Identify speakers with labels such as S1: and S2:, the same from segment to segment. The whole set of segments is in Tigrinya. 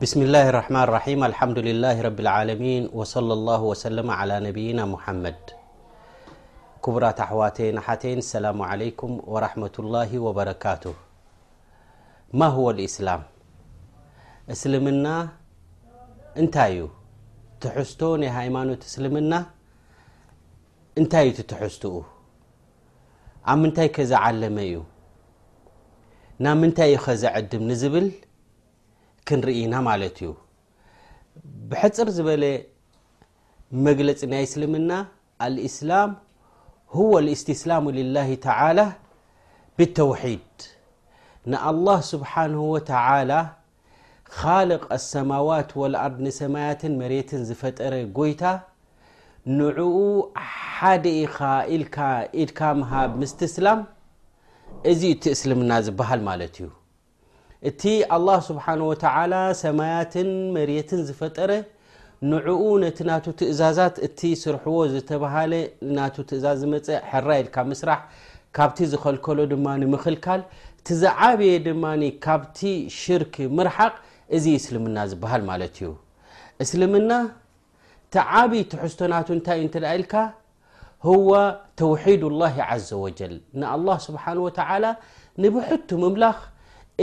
S1: ብስሚላህ ራሕማን ራሒም ኣልሓምዱሊላህ ረቢል ዓለሚን ወሰለላሁ ወሰለመ ዓላ ነቢይና ሙሓመድ ክቡራት ኣሕዋተይን ኣሓተይን ኣሰላሙ ዓለይኩም ወራሕመቱላሂ ወበረካቱ ማ ሁወ ልእስላም እስልምና እንታይ እዩ ትሕዝቶ ናይ ሃይማኖት እስልምና እንታይ እዩ ትትሕዝትኡ ኣብ ምንታይ ከዘዓለመ እዩ ናብ ምንታይ እዩ ኸዘዕድም ንዝብል ክንርኢ ኢና ማለት እዩ ብሕፅር ዝበለ መግለፂ ናይ እስልምና ኣልእስላም ሁወ ልእስትስላሙ ልላሂ ተላ ብተውሒድ ንኣላህ ስብሓንሁ ወተላ ካልቅ ኣሰማዋት ወልኣርድ ንሰማያትን መሬትን ዝፈጠረ ጎይታ ንዕኡ ሓደ ኢኻ ኢልካ ኢድካ ምሃብ ምስትስላም እዚ እቲ እስልምና ዝበሃል ማለት እዩ እቲ ኣላህ ስብሓን ወተዓላ ሰማያትን መሬትን ዝፈጠረ ንዕኡ ነቲ ናቱ ትእዛዛት እቲ ስርሕዎ ዝተብሃለ ናቱ ትእዛዝ ዝመፀ ሕራ ኢልካ ምስራሕ ካብቲ ዝኸልከሎ ድማ ንምኽልካል እቲ ዝዓበየ ድማ ካብቲ ሽርክ ምርሓቅ እዚ እስልምና ዝበሃል ማለት እዩ እስልምና እቲ ዓብይ ትሕዝቶናቱ እንታይ እንተ ኢልካ ህዋ ተውሒድ ላሂ ዓዘ ወጀል ንኣላህ ስብሓን ወተዓላ ንብሕቱ ምምላኽ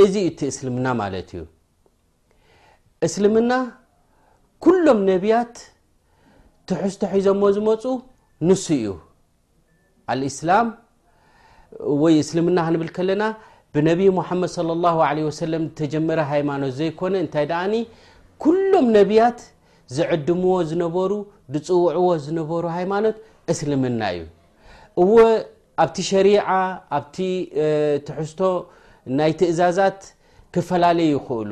S1: እዚ እዩ እቲ እስልምና ማለት እዩ እስልምና ኩሎም ነቢያት ትሕዝቶ ሒዞሞ ዝመፁ ንሱ እዩ ኣልእስላም ወይ እስልምና ክንብል ከለና ብነቢ ሙሓመድ صለ ላሁ ለ ወሰለም ዝተጀመረ ሃይማኖት ዘይኮነ እንታይ ደኣኒ ኩሎም ነቢያት ዝዕድምዎ ዝነበሩ ዝፅውዕዎ ዝነበሩ ሃይማኖት እስልምና እዩ እወ ኣብቲ ሸሪዓ ኣብቲ ትሕዝቶ ናይ ትእዛዛት ክፈላለዩ ይኽእሉ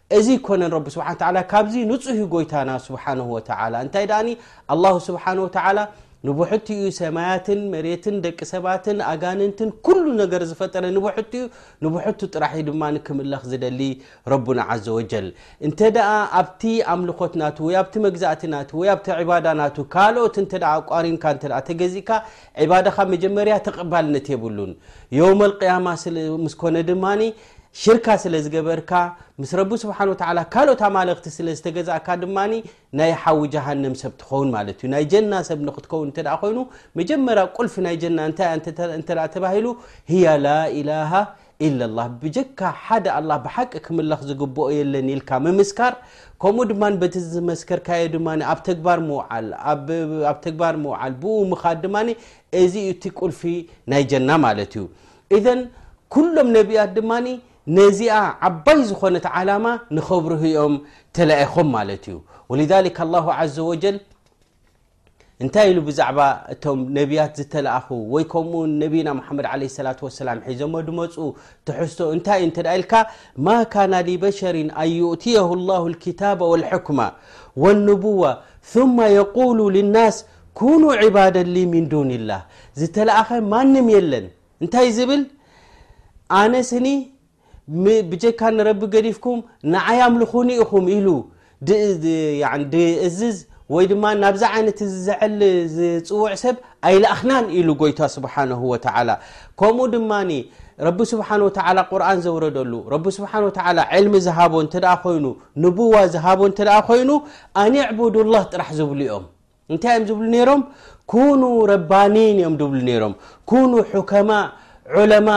S1: እዚ ኣይኮነን ረቢ ስብሓን ተዓላ ካብዚ ንፁህ እዩ ጎይታና ስብሓንሁ ወተዓላ እንታይ ደኣኒ ኣላሁ ስብሓን ወተዓላ ንብሕቲ እዩ ሰማያትን መሬትን ደቂ ሰባትን ኣጋንንትን ኩሉ ነገር ዝፈጠረ ንብሕቲ እዩ ንብሕቱ ጥራሕ እዩ ድማ ክምለኽ ዝደሊ ረቡና ዘ ወጀል እንተ ደኣ ኣብቲ ኣምልኾት ናቱ ወይ ኣብቲ መግዛእቲ ናቱ ወይ ኣብቲ ዕባዳ ናቱ ካልኦት እንተ ኣቋሪንካ እተ ተገዚእካ ዕባዳካ መጀመርያ ተቐባልነት የብሉን ዮም ኣልቅያማ ምስ ኮነ ድማ ሽርካ ስለ ዝገበርካ ምስ ረቢ ስብሓን ወተዓላ ካልኦት ኣማለኽቲ ስለ ዝተገዛእካ ድማ ናይ ሓዊ ጀሃንም ሰብ ትኸውን ማለት እዩ ናይ ጀና ሰብ ንክትከውን እተ ኮይኑ መጀመርያ ቁልፊ ናይ ጀና እንታይ እተ ተባሂሉ ህያ ላኢላሃ ኢላላ ብጀካ ሓደ ኣላ ብሓቂ ክምለኽ ዝግብኦ የለን ኢልካ ምምስካር ከምኡ ድማ በቲ ዝመስከርካዮ ድማ ኣብ ተግባር ምውዓል ኣብ ተግባር ምውዓል ብኡ ምኻድ ድማ እዚ እቲ ቁልፊ ናይ ጀና ማለት እዩ ኢዘን ኩሎም ነብያት ድማ ነዚኣ ዓባይ ዝኾነት ዓላማ ንኸብርህ እዮም ተላኢኾም ማለት እዩ ወልሊክ ኣላሁ ዘ ወጀል እንታይ ኢሉ ብዛዕባ እቶም ነብያት ዝተለኣኹ ወይ ከምኡ ነብና ሓመድ ለ ላ ሰላም ሒዞሞ ድመፁ ትሕዝቶ እንታይ እዩ ተ ኢልካ ማ ካና ሊበሸር ኣዩእትየሁ ላ ክታባ ወልሕክማ ወንቡዋ ማ የቁሉ ልናስ ኩኑ ዒባደን ሊ ሚን ዱኒላህ ዝተለኣኸ ማንም የለን እንታይ ዝብል ኣነ ስኒ ብጀካ ንረቢ ገዲፍኩም ንዓይ ኣምልኹኒ ኢኹም ኢሉ ድእዝዝ ወይ ድማ ናብዚ ዓይነት ዝዘዐል ዝፅውዕ ሰብ ኣይለኣኽናን ኢሉ ጎይታ ስብሓነሁ ወተዓላ ከምኡ ድማ ረቢ ስብሓን ወተዓላ ቁርን ዘውረደሉ ረቢ ስብሓን ወተዓላ ዕልሚ ዝሃቦ እንተ ኮይኑ ንቡዋ ዝሃቦ እንተ ኮይኑ ኣንዕቡዱላህ ጥራሕ ዝብሉ እዮም እንታይ እዮም ዝብሉ ነይሮም ኩኑ ረባኒን እዮም ድብሉ ነይሮም ኩኑ ሑከማ ዑለማ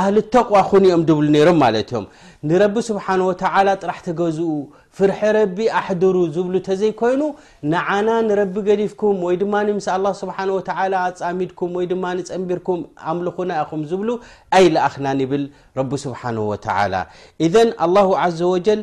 S1: ኣህሊ ተቕዋ ኩኑ እዮም ድብሉ ነይሮም ማለት እዮም ንረቢ ስብሓን ወተዓላ ጥራሕ ተገዝኡ ፍርሒ ረቢ ኣሕድሩ ዝብሉ ተዘይኮይኑ ንዓና ንረቢ ገዲፍኩም ወይ ድማ ምስ ኣላ ስብሓን ወተዓላ ኣፃሚድኩም ወይ ድማ ንፀንቢርኩም ኣምልኹና ኢኹም ዝብሉ ኣይለኣኽናን ይብል ረቢ ስብሓን ወተዓላ እዘን ኣላሁ ዘ ወጀል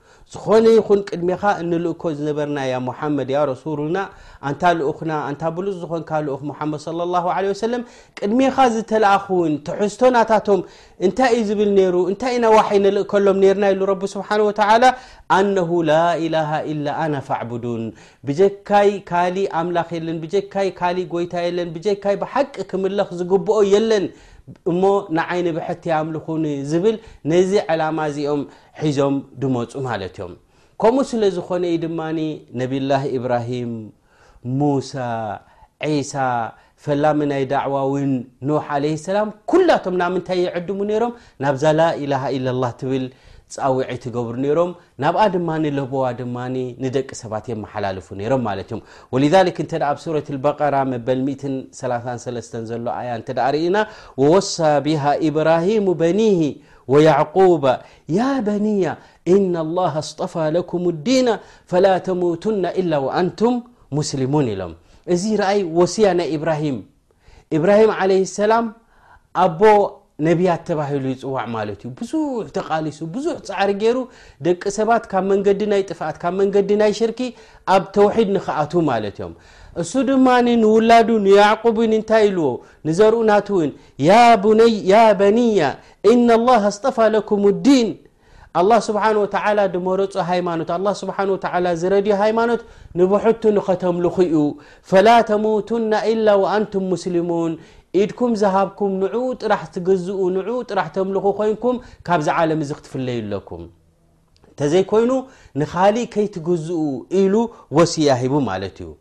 S1: ዝኾነ ይኹን ቅድሜኻ እንልእኮ ዝነበርና ያ ሙሓመድ ያ ረሱሉና ኣንታ ልኡኽና ኣንታ ብሉፅ ዝኾንካ ልኡኽ ሙሓመድ صለ ላሁ ለ ወሰለም ቅድሜኻ ዝተለኣኹ እውን ትሕዝቶ ናታቶም እንታይ እዩ ዝብል ነይሩ እንታይ ኢና ዋሓይ ነልእከሎም ነርና ኢሉ ረቢ ስብሓን ወተዓላ ኣነሁ ላ ኢላሃ ኢላ ኣና ፋዕቡዱን ብጀካይ ካሊእ ኣምላኽ የለን ብጀካይ ካሊእ ጎይታ የለን ብጀካይ ብሓቂ ክምለኽ ዝግብኦ የለን እሞ ንዓይኒ ብሐቲ ኣምልኹኒ ዝብል ነዚ ዕላማ እዚኦም ሒዞም ድመፁ ማለት እዮም ከምኡ ስለ ዝኾነ እዩ ድማ ነብላህ ኢብራሂም ሙሳ ዒሳ ፈላሚ ናይ ዳዕዋ ውን ኖሕ ዓለይ ሰላም ኩላቶም ናብ ምንታይ ይዕድሙ ነይሮም ናብዛ ላኢላሃ ኢለ ላ ትብል ፃውዒት ይገብሩ ነይሮም ናብኣ ድማ ለቦዋ ድማ ንደቂ ሰባት የመሓላልፉ ነይሮም ማለት እዮም ወልክ እተ ኣብ ሱረት በራ መበል 33 ዘሎ ኣያ እተ ርእና ወወሳ ብሃ ኢብራሂሙ በኒሂ ወያዕቁበ ያ በንየ ኢነ ላሃ ኣስጠፋ ለኩም ዲነ ፈላ ተሙቱነ ኢላ ወኣንቱም ሙስሊሙን ኢሎም እዚ ረኣይ ወሲያ ናይ ኢብራሂም ኢብራሂም ዓለ ሰላም ኣቦ ነቢያት ተባሂሉ ይፅዋዕ ማለት እዩ ብዙሕ ተቓሊሱ ብዙሕ ፃዕሪ ገይሩ ደቂ ሰባት ካብ መንገዲ ናይ ጥፍኣት ካብ መንገዲ ናይ ሽርኪ ኣብ ተውሒድ ንክኣት ማለት እዮም እሱ ድማ ንውላዱ ንያዕቁብን እንታይ ኢልዎ ንዘርኡ ናትውን ያ ቡነይ ያ በንያ ኢነ ኣላህ ኣስጠፋ ለኩም ዲን ኣላ ስብሓን ወተዓላ ድመረፁ ሃይማኖት ኣላ ስብሓን ወተዓላ ዝረድዮ ሃይማኖት ንብሕቱ ንኸተምልኹ እዩ ፈላ ተሙቱና ኢላ ወኣንቱም ሙስሊሙን ኢድኩም ዝሃብኩም ንኡ ጥራሕ ትግዝኡ ንኡ ጥራሕ ተምልኹ ኮይንኩም ካብዚ ዓለም እዚ ክትፍለዩ ኣለኩም እንተዘይኮይኑ ንኻሊእ ከይትግዝኡ ኢሉ ወስያ ሂቡ ማለት እዩ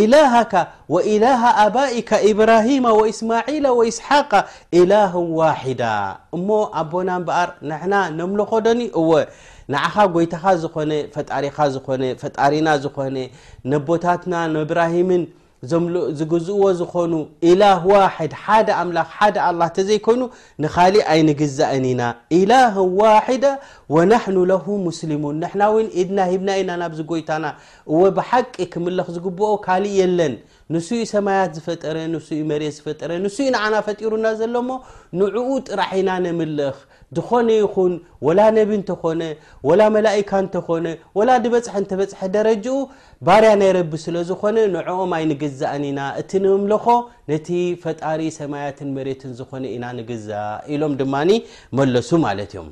S1: ኢላሃካ ወኢላሃ ኣባኢካ ኢብራሂማ ወኢስማዒላ ወኢስሓቃ ኢላህን ዋሒዳ እሞ ኣቦና እምበኣር ንሕና ነምልኾ ዶኒ እወ ንዓኻ ጎይታኻ ዝኾነ ፈጣሪኻ ዝኾነ ፈጣሪና ዝኾነ ነቦታትና ንእብራሂምን ዝግዝእዎ ዝኾኑ ኢላህ ዋሕድ ሓደ ኣምላኽ ሓደ ኣላ እተዘይኮይኑ ንካሊእ ኣይንግዛእን ኢና ኢላህ ዋሕዳ ወናሕኑ ለሁ ሙስሊሙን ንሕና እውን ኢድና ሂብና ኢና ናብዚ ጎይታና እወ ብሓቂ ክምለኽ ዝግብኦ ካልእ የለን ንሱ እዩ ሰማያት ዝፈጠረ ንሱ እዩ መሬት ዝፈጠረ ንሱ እዩ ንዓና ፈጢሩና ዘሎ እሞ ንዕኡ ጥራሕ ኢና ነምልኽ ዝኾነ ይኹን ወላ ነቢ እንተኾነ ወላ መላኢካ እንተኾነ ወላ ድበፅሐ እንተበፅሐ ደረጅኡ ባርያ ናይ ረቢ ስለ ዝኾነ ንዕኦም ኣይንግዛእን ኢና እቲ ንምምለኾ ነቲ ፈጣሪ ሰማያትን መሬትን ዝኾነ ኢና ንግዛእ ኢሎም ድማ መለሱ ማለት እዮም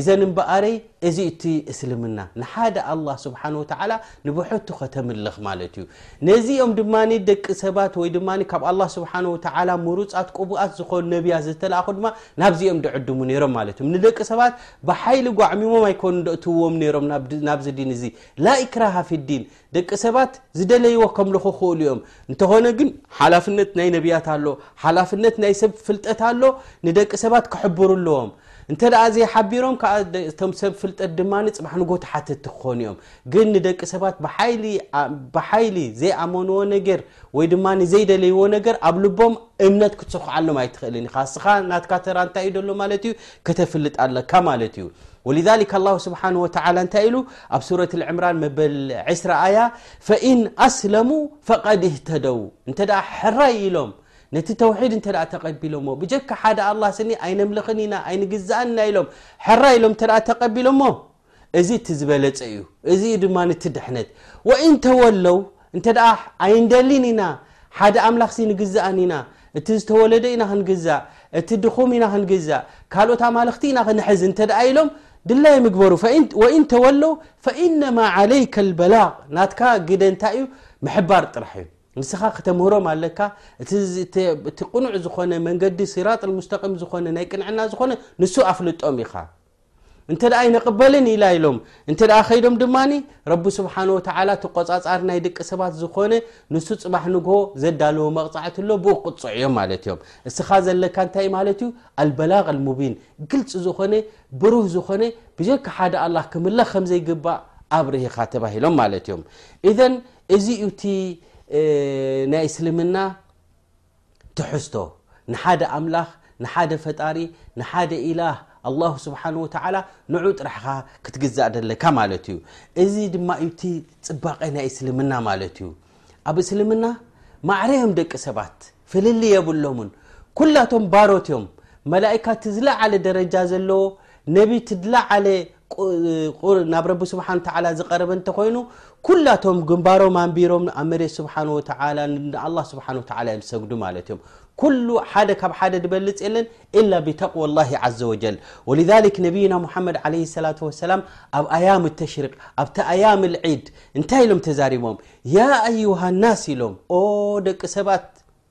S1: እዘን እምበኣረይ እዚ እቲ እስልምና ንሓደ ኣላ ስብሓን ወተዓላ ንብሐቱ ከተምልኽ ማለት እዩ ነዚኦም ድማ ደቂ ሰባት ወይ ድማ ካብ ኣላ ስብሓን ወተዓላ ምሩፃት ቅቡኣት ዝኾኑ ነቢያ ዝተላኣኹ ድማ ናብዚኦም ድዕድሙ ነይሮም ማለት እዮም ንደቂ ሰባት ብሓይሊ ጓዕሚሞም ኣይኮኑ ደእትዎም ነይሮም ናብዚ ዲን እዚ ላይክራሃፊዲን ደቂ ሰባት ዝደለይዎ ከምልኹ ክእሉ እዮም እንተኾነ ግን ሓላፍነት ናይ ነብያት ኣሎ ሓላፍነት ናይ ሰብ ፍልጠት ኣሎ ንደቂ ሰባት ክሕብሩ ኣለዎም እንተ ደኣ ዘይሓቢሮም ከዓ እቶም ሰብ ፍልጠት ድማ ንፅባሕ ንጎ ተሓተቲ ክኾኑ እዮም ግን ንደቂ ሰባት ብሓይሊ ዘይኣመንዎ ነገር ወይ ድማ ዘይደለይዎ ነገር ኣብ ልቦም እምነት ክትሰኩዓሎም ኣይትኽእልን ኢኻ እስኻ ናትካ ተራ እንታይ እዩ ዘሎ ማለት እዩ ከተፍልጥ ኣለካ ማለት እዩ ወልሊክ ኣላ ስብሓን ወተላ እንታይ ኢሉ ኣብ ሱረት ልዕምራን መበል ዕስራ ኣያ ፈኢን ኣስለሙ ፈቐድ ህተደው እንተ ሕራይ ኢሎም ነቲ ተውሒድ እንተ ተቐቢሎሞ ብጀካ ሓደ ኣላ ስኒ ኣይነምልኽን ኢና ኣይንግዛእን ኢና ኢሎም ሕራይ ኢሎም እተ ተቐቢሎሞ እዚ እቲ ዝበለፀ እዩ እዚዩ ድማ እቲ ድሕነት ወኢንተወለው እንተ ደኣ ኣይንደሊን ኢና፣ ሓደ ኣምላኽሲ ንግዛእን ኢና፣ እቲ ዝተወለደ ኢና ክንግዛእ፣ እቲ ድኹም ኢና ክንግዛእ፣ ካልኦት ኣማልኽቲ ኢና ክንሕዝ እንተ ደኣ ኢሎም ድላዮም ይግበሩ። ፈኢን ወኢን ተወለው ፈኢነማ ዓለይከ ኣልበላቕ ናትካ ግደ እንታይ እዩ? ምሕባር ጥራሕ እዩ። ንስኻ ክተምህሮም ኣለካ፣ እቲ ዝ- እቲ እቲ ቅኑዕ ዝኾነ መንገዲ ሲራጥ ልሙስተቂም ዝኾነ ናይ ቅንዕና ዝኾነ ንሱ ኣፍልጦም ኢኻ። እንተ ደኣ ኣይነቕበልን ኢላ ኢሎም እንተ ደኣ ከይዶም ድማ ረቢ ስብሓን ወተዓላ ተቆጻጻሪ ናይ ደቂ ሰባት ዝኾነ ንሱ ፅባሕ ንግሆ ዘዳለዎ መቕጻዕቲ ኣሎ ብኡ ክቕፅዑ እዮም ማለት እዮም እስኻ ዘለካ እንታይ ማለት እዩ ኣልበላቅ ልሙቢን ግልፂ ዝኾነ ብሩህ ዝኾነ ብጀካ ሓደ ኣላ ክምለኽ ከም ዘይግባእ ኣብርሂኻ ተባሂሎም ማለት እዮም እዘን እዚ እዩ እቲ ናይ እስልምና ትሕዝቶ ንሓደ ኣምላኽ ንሓደ ፈጣሪ ንሓደ ኢላህ ኣላሁ ስብሓን ወተዓላ ንዑ ጥራሕኻ ክትግዛእ ደለካ ማለት እዩ እዚ ድማ ዩቲ ፅባቐ ናይ እስልምና ማለት እዩ ኣብ እስልምና ማዕረዮም ደቂ ሰባት ፍልል የብሎምን ኩላቶም ባሮት እዮም መላእካ እቲ ዝለዓለ ደረጃ ዘለዎ ነቢ ትድላዓለ ቁር ናብ ረቢ ስብሓን ተዓላ ዝቐረበ እንተኾይኑ ኩላቶም ግንባሮም ኣንቢሮም ኣብ መሬት ስብሓን ወተዓላ ንኣላ ስብሓን ወተዓላ እዮም ዝሰግዱ ማለት እዮም ኩሉ ሓደ ካብ ሓደ ድበልፅ የለን ኢላ ብተቅዋ ላ ዘ ወጀል ወልሊክ ነብይና ሙሓመድ ዓለ ሰላ ወሰላም ኣብ ኣያም ተሽርቅ ኣብቲ ኣያም ልዒድ እንታይ ኢሎም ተዛሪቦም ያ ኣዩሃ ናስ ኢሎም ኦ ደቂ ሰባት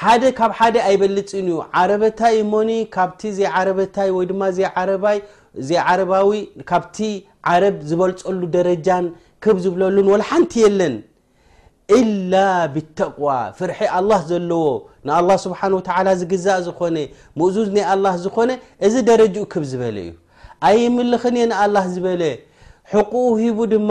S1: ሓደ ካብ ሓደ ኣይበልጽን እዩ ዓረበታይ እሞኒ ካብቲ ዘይዓረበታይ ወይ ድማ ዘይዓረባይ ዘይዓረባዊ ካብቲ ዓረብ ዝበልጸሉ ደረጃን ክብ ዝብለሉን ወላ ሓንቲ የለን إላ ብተقዋ ፍርሒ ኣላህ ዘለዎ ንኣላه ስብሓን ወተላ ዝግዛእ ዝኾነ ምእዙዝ ናይ ኣላህ ዝኾነ እዚ ደረጅኡ ክብ ዝበለ እዩ ኣይምልኽን እየ ንኣላህ ዝበለ ሕቁኡ ሂቡ ድማ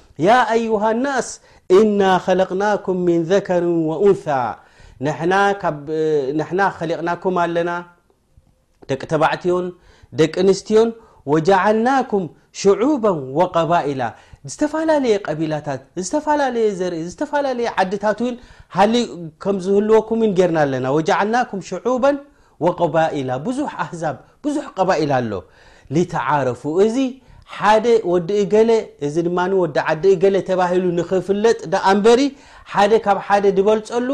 S1: ያ ኣዩሃ ናስ እና ኸለቅናኩም ምን ዘከር ወኡንታ ንሕና ኸሊቕናኩም ኣለና ደቂ ተባዕትዮን ደቂ ኣንስትዮን ወጃዓልናኩም ሽዑባ ወቀባኢላ ዝተፈላለየ ቀቢላታት ዝተፈላለየ ዘርኢ ዝተፈላለየ ዓድታት ውን ሃሊ ከም ዝህልወኩም ን ጌርና ኣለና ወጃዓልናኩም ሽዑባ ወቀባኢላ ብዙሕ ኣህዛብ ብዙሕ ቀባኢል ኣሎ ሊተዓረፉ እዚ ሓደ ወዲ እገለ እዚ ድማ ወዲ ዓዲ እገለ ተባሂሉ ንክፍለጥ ደኣ እንበሪ ሓደ ካብ ሓደ ዝበልፀሉ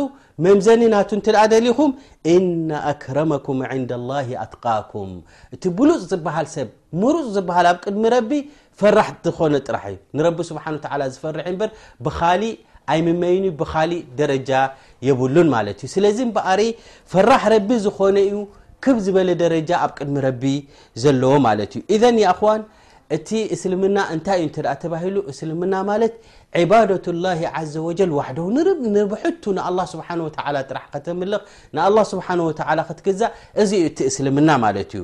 S1: መምዘኒ ናቱ እንት ደኣ ደሊኹም እነ ኣክረመኩም ዕንደ ላሂ ኣትቃኩም እቲ ብሉፅ ዝበሃል ሰብ ምሩፅ ዝበሃል ኣብ ቅድሚ ረቢ ፈራሕ ዝኾነ ጥራሕ እዩ ንረቢ ስብሓን ወተዓላ ዝፈርሒ እምበር ብኻሊእ ኣይምመይኑ ብኻሊእ ደረጃ የብሉን ማለት እዩ ስለዚ እምበኣሪ ፈራሕ ረቢ ዝኾነ እዩ ክብ ዝበለ ደረጃ ኣብ ቅድሚ ረቢ ዘለዎ ማለት እዩ ኢዘን ይኣኽዋን እቲ እስልምና እንታይ እዩ እንተ ተባሂሉ እስልምና ማለት ዕባደት ላሂ ዘ ወጀል ዋሕደው ንርብ ንብሕቱ ንኣላ ስብሓን ወተዓላ ጥራሕ ከተምልኽ ንኣላ ስብሓን ወተዓላ ክትግዛእ እዚ እዩ እቲ እስልምና ማለት እዩ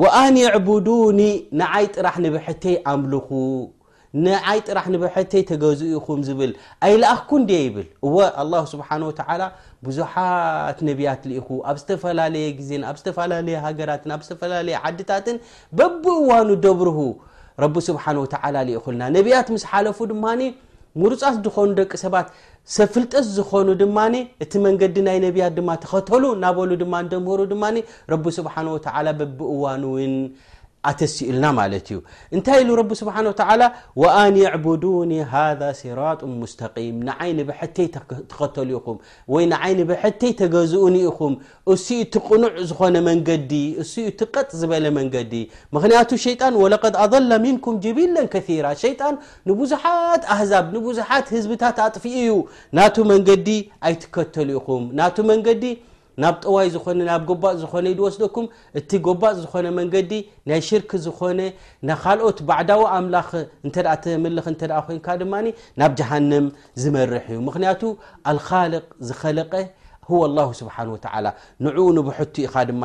S1: ወኣንዕቡዱኒ ንዓይ ጥራሕ ንብሕተይ ኣምልኹ፣ ንዓይ ጥራሕ ንብሕተይ ተገዝኡ ኢኹም ዝብል ኣይለኣኽኩን ድየ ይብል። እወ ኣላሁ ስብሓነሁ ወተዓላ ብዙሓት ነብያት ልኢኹ። ኣብ ዝተፈላለየ ግዜን ኣብ ዝተፈላለየ ሃገራትን ኣብ ዝተፈላለየ ዓድታትን በብእዋኑ ደብርሁ ረቢ ስብሓነሁ ወተዓላ ልኢኹልና። ነብያት ምስ ሓለፉ ድማ ምሩፃት ዝኾኑ ደቂ ሰባት ሰብ ፍልጠት ዝኾኑ ድማ እቲ መንገዲ ናይ ነብያት ድማ ተኸተሉ እናበሉ ድማ ንተምህሩ ድማ ረቢ ስብሓን ወተዓላ በብእዋኑ እውን ኣተሲኡልና ማለት እዩ እንታይ ኢሉ ረቢ ስብሓን ወተዓላ ወኣን ዕቡዱኒ ሃذ ስራጡ ሙስተቂም ንዓይ ንብሐተይ ተኸተሉ ኢኹም ወይ ንዓይ ንብሐተይ ተገዝኡኒ ኢኹም እሱ እቲ ቅኑዕ ዝኾነ መንገዲ እሱ እቲ ቀጥ ዝበለ መንገዲ ምክንያቱ ሸይጣን ወለቀድ ኣضለ ምንኩም ጅብለን ከራ ሸይጣን ንብዙሓት ኣህዛብ ንብዙሓት ህዝብታት ኣጥፍኡ እዩ ናቱ መንገዲ ኣይትከተሉ ኢኹም ናቱ መንገዲ ናብ ጠዋይ ዝኾነ ናብ ጎባጥ ዝኾነ ድወስደኩም እቲ ጎባጥ ዝኾነ መንገዲ ናይ ሽርክ ዝኾነ ንካልኦት ባዕዳዊ ኣምላኽ እተ ተምልኽ እተ ኮንካ ድማ ናብ ጀሃንም ዝመርሕ እዩ ምክንያቱ ኣልካልቅ ዝኸለቀ ሁ ላ ስብሓን ወተላ ንዕኡ ንብሕቱ ኢኻ ድማ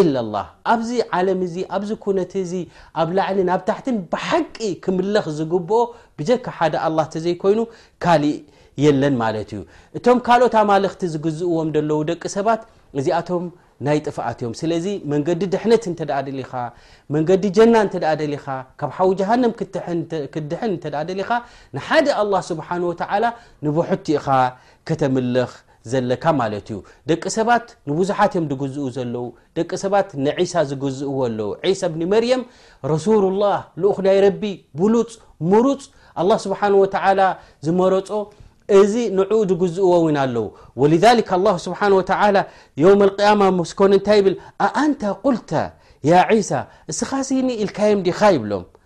S1: ኢላላህ ኣብዚ ዓለም እዚ ኣብዚ ኩነት እዚ ኣብ ላዕሊ ናብ ታሕትን ብሓቂ ክምለኽ ዝግብኦ ብጀካ ሓደ ኣላህ ተዘይኮይኑ ካሊእ የለን ማለት እዩ እቶም ካልኦት ኣማልኽቲ ዝግዝእዎም ዘለዉ ደቂ ሰባት እዚኣቶም ናይ ጥፍኣት እዮም ስለዚ መንገዲ ድሕነት እንተ ደሊኻ መንገዲ ጀና እንተ ደሊኻ ካብ ሓዊ ጀሃንም ክትድሕን እንተ ደሊኻ ንሓደ ኣላህ ስብሓን ወተዓላ ንብሑቲ ኢኻ ከተምልኽ ዘለካ ማለት እዩ ደቂ ሰባት ንብዙሓት እዮም ዝግዝኡ ዘለዉ ደቂ ሰባት ንዒሳ ዝግዝእዎ ኣለዉ ዒሳ ብኒ መርየም ረሱሉላህ ልኡኽ ናይ ረቢ ብሉፅ ምሩፅ ኣላ ስብሓን ወተላ ዝመረፆ እዚ ንዕኡ ዝግዝእዎ እውን ኣለዉ ወልሊክ ኣላ ስብሓን ወተላ ዮም ልቅያማ ምስኮነ እንታይ ይብል ኣኣንታ ቁልተ ያ ዒሳ እስኻሲኒ ኢልካዮም ዲኻ ይብሎም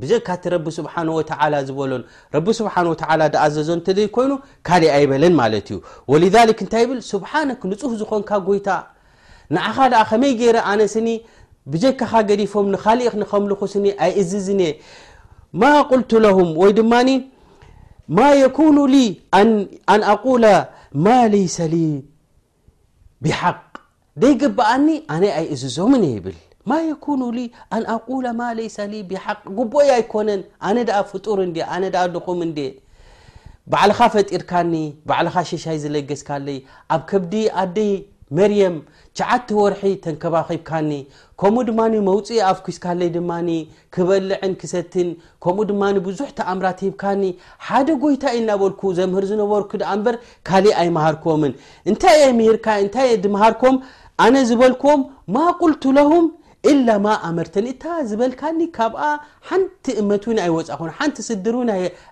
S1: ብጀካ እቲ ረቢ ስብሓን ወተላ ዝበሎን ረቢ ስብሓን ወተላ ዝኣዘዞ እንተዘይኮይኑ ካልእ ኣይበለን ማለት እዩ ወልሊክ እንታይ ይብል ስብሓነክ ንፁህ ዝኾንካ ጎይታ ንዓኻ ድኣ ከመይ ገይረ ኣነ ስኒ ብጀካኻ ገዲፎም ንካሊእ ንከምልኹ ስኒ ኣይእዝዝን እየ ማ ቁልቱ ለሁም ወይ ድማ ማ የኩኑ ሊ ኣን ኣቁለ ማ ለይሰ ሊ ቢሓቅ ደይግበኣኒ ኣነ ኣይእዝዞምን እየ ይብል ማ የኩኑ ሊ ኣን ኣቁለ ማ ለይሰ ሊ ቢሓቅ ጉቡኦይ ኣይኮነን ኣነ ደኣ ፍጡር እንድየ ኣነ ደኣ ድኹም እንድየ ባዕልኻ ፈጢርካኒ ባዕልኻ ሸሻይ ዝለገስካለይ ኣብ ከብዲ ኣደይ መርየም ሸዓተ ወርሒ ተንከባኺብካኒ ከምኡ ድማ መውፅኢ ኣፍኲስካለይ ድማ ክበልዕን ክሰትን ከምኡ ድማ ብዙሕ ተኣምራት ሂብካኒ ሓደ ጎይታ እዩ እናበልኩ ዘምህር ዝነበርኩ ደኣ እምበር ካሊእ ኣይመሃርክዎምን እንታይ እየ ምሂርካ እንታይ እየ ድምሃርኮም ኣነ ዝበልክዎም ማ ቁልቱ ለሁም ኢላ ማ ኣመርተኒ እታ ዝበልካኒ ካብኣ ሓንቲ እመት እውን ኣይወፃኹን ሓንቲ ስድር እውን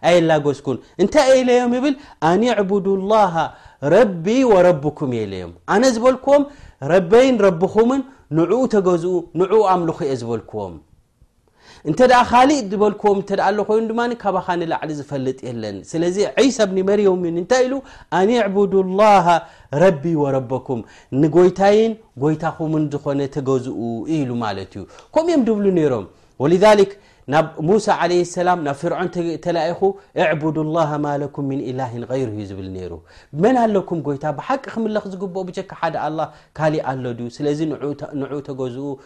S1: ኣየላገስኩን እንታይ እየ ኢለዮም ይብል ኣን ዕቡዱ ላሃ ረቢ ወረብኩም እየ ኢለዮም ኣነ ዝበልክዎም ረበይን ረብኹምን ንዕኡ ተገዝኡ ንዕኡ ኣምልኹ እየ ዝበልክዎም እንተደኣ ካልእ ዝበልክዎም እንተደኣ ኣሎ ኮይኑ ድማ ካባኻ ንላዕሊ ዝፈልጥ የለን ስለዚ ዒሳ ብኒ መርዮም ን እንታይ ኢሉ ኣንዕቡዱ ላሃ ረቢ ወረበኩም ንጎይታይን ጎይታኹምን ዝኾነ ተገዝኡ ኢሉ ማለት እዩ ከምኡ እዮም ድብሉ ነይሮም ወልዛሊክ ናብ ሙሳ ዓለ ሰላም ናብ ፍርዖን ተላኢኹ እዕቡዱ ላሃ ማለኩም ምን ኢላሂን ይሩ እዩ ዝብል ነይሩ መን ኣለኩም ጎይታ ብሓቂ ክምለኽ ዝግብኦ ብቸካ ሓደ ኣላ ካሊእ ኣሎ ድዩ ስለዚ ንዑ ተገዝኡ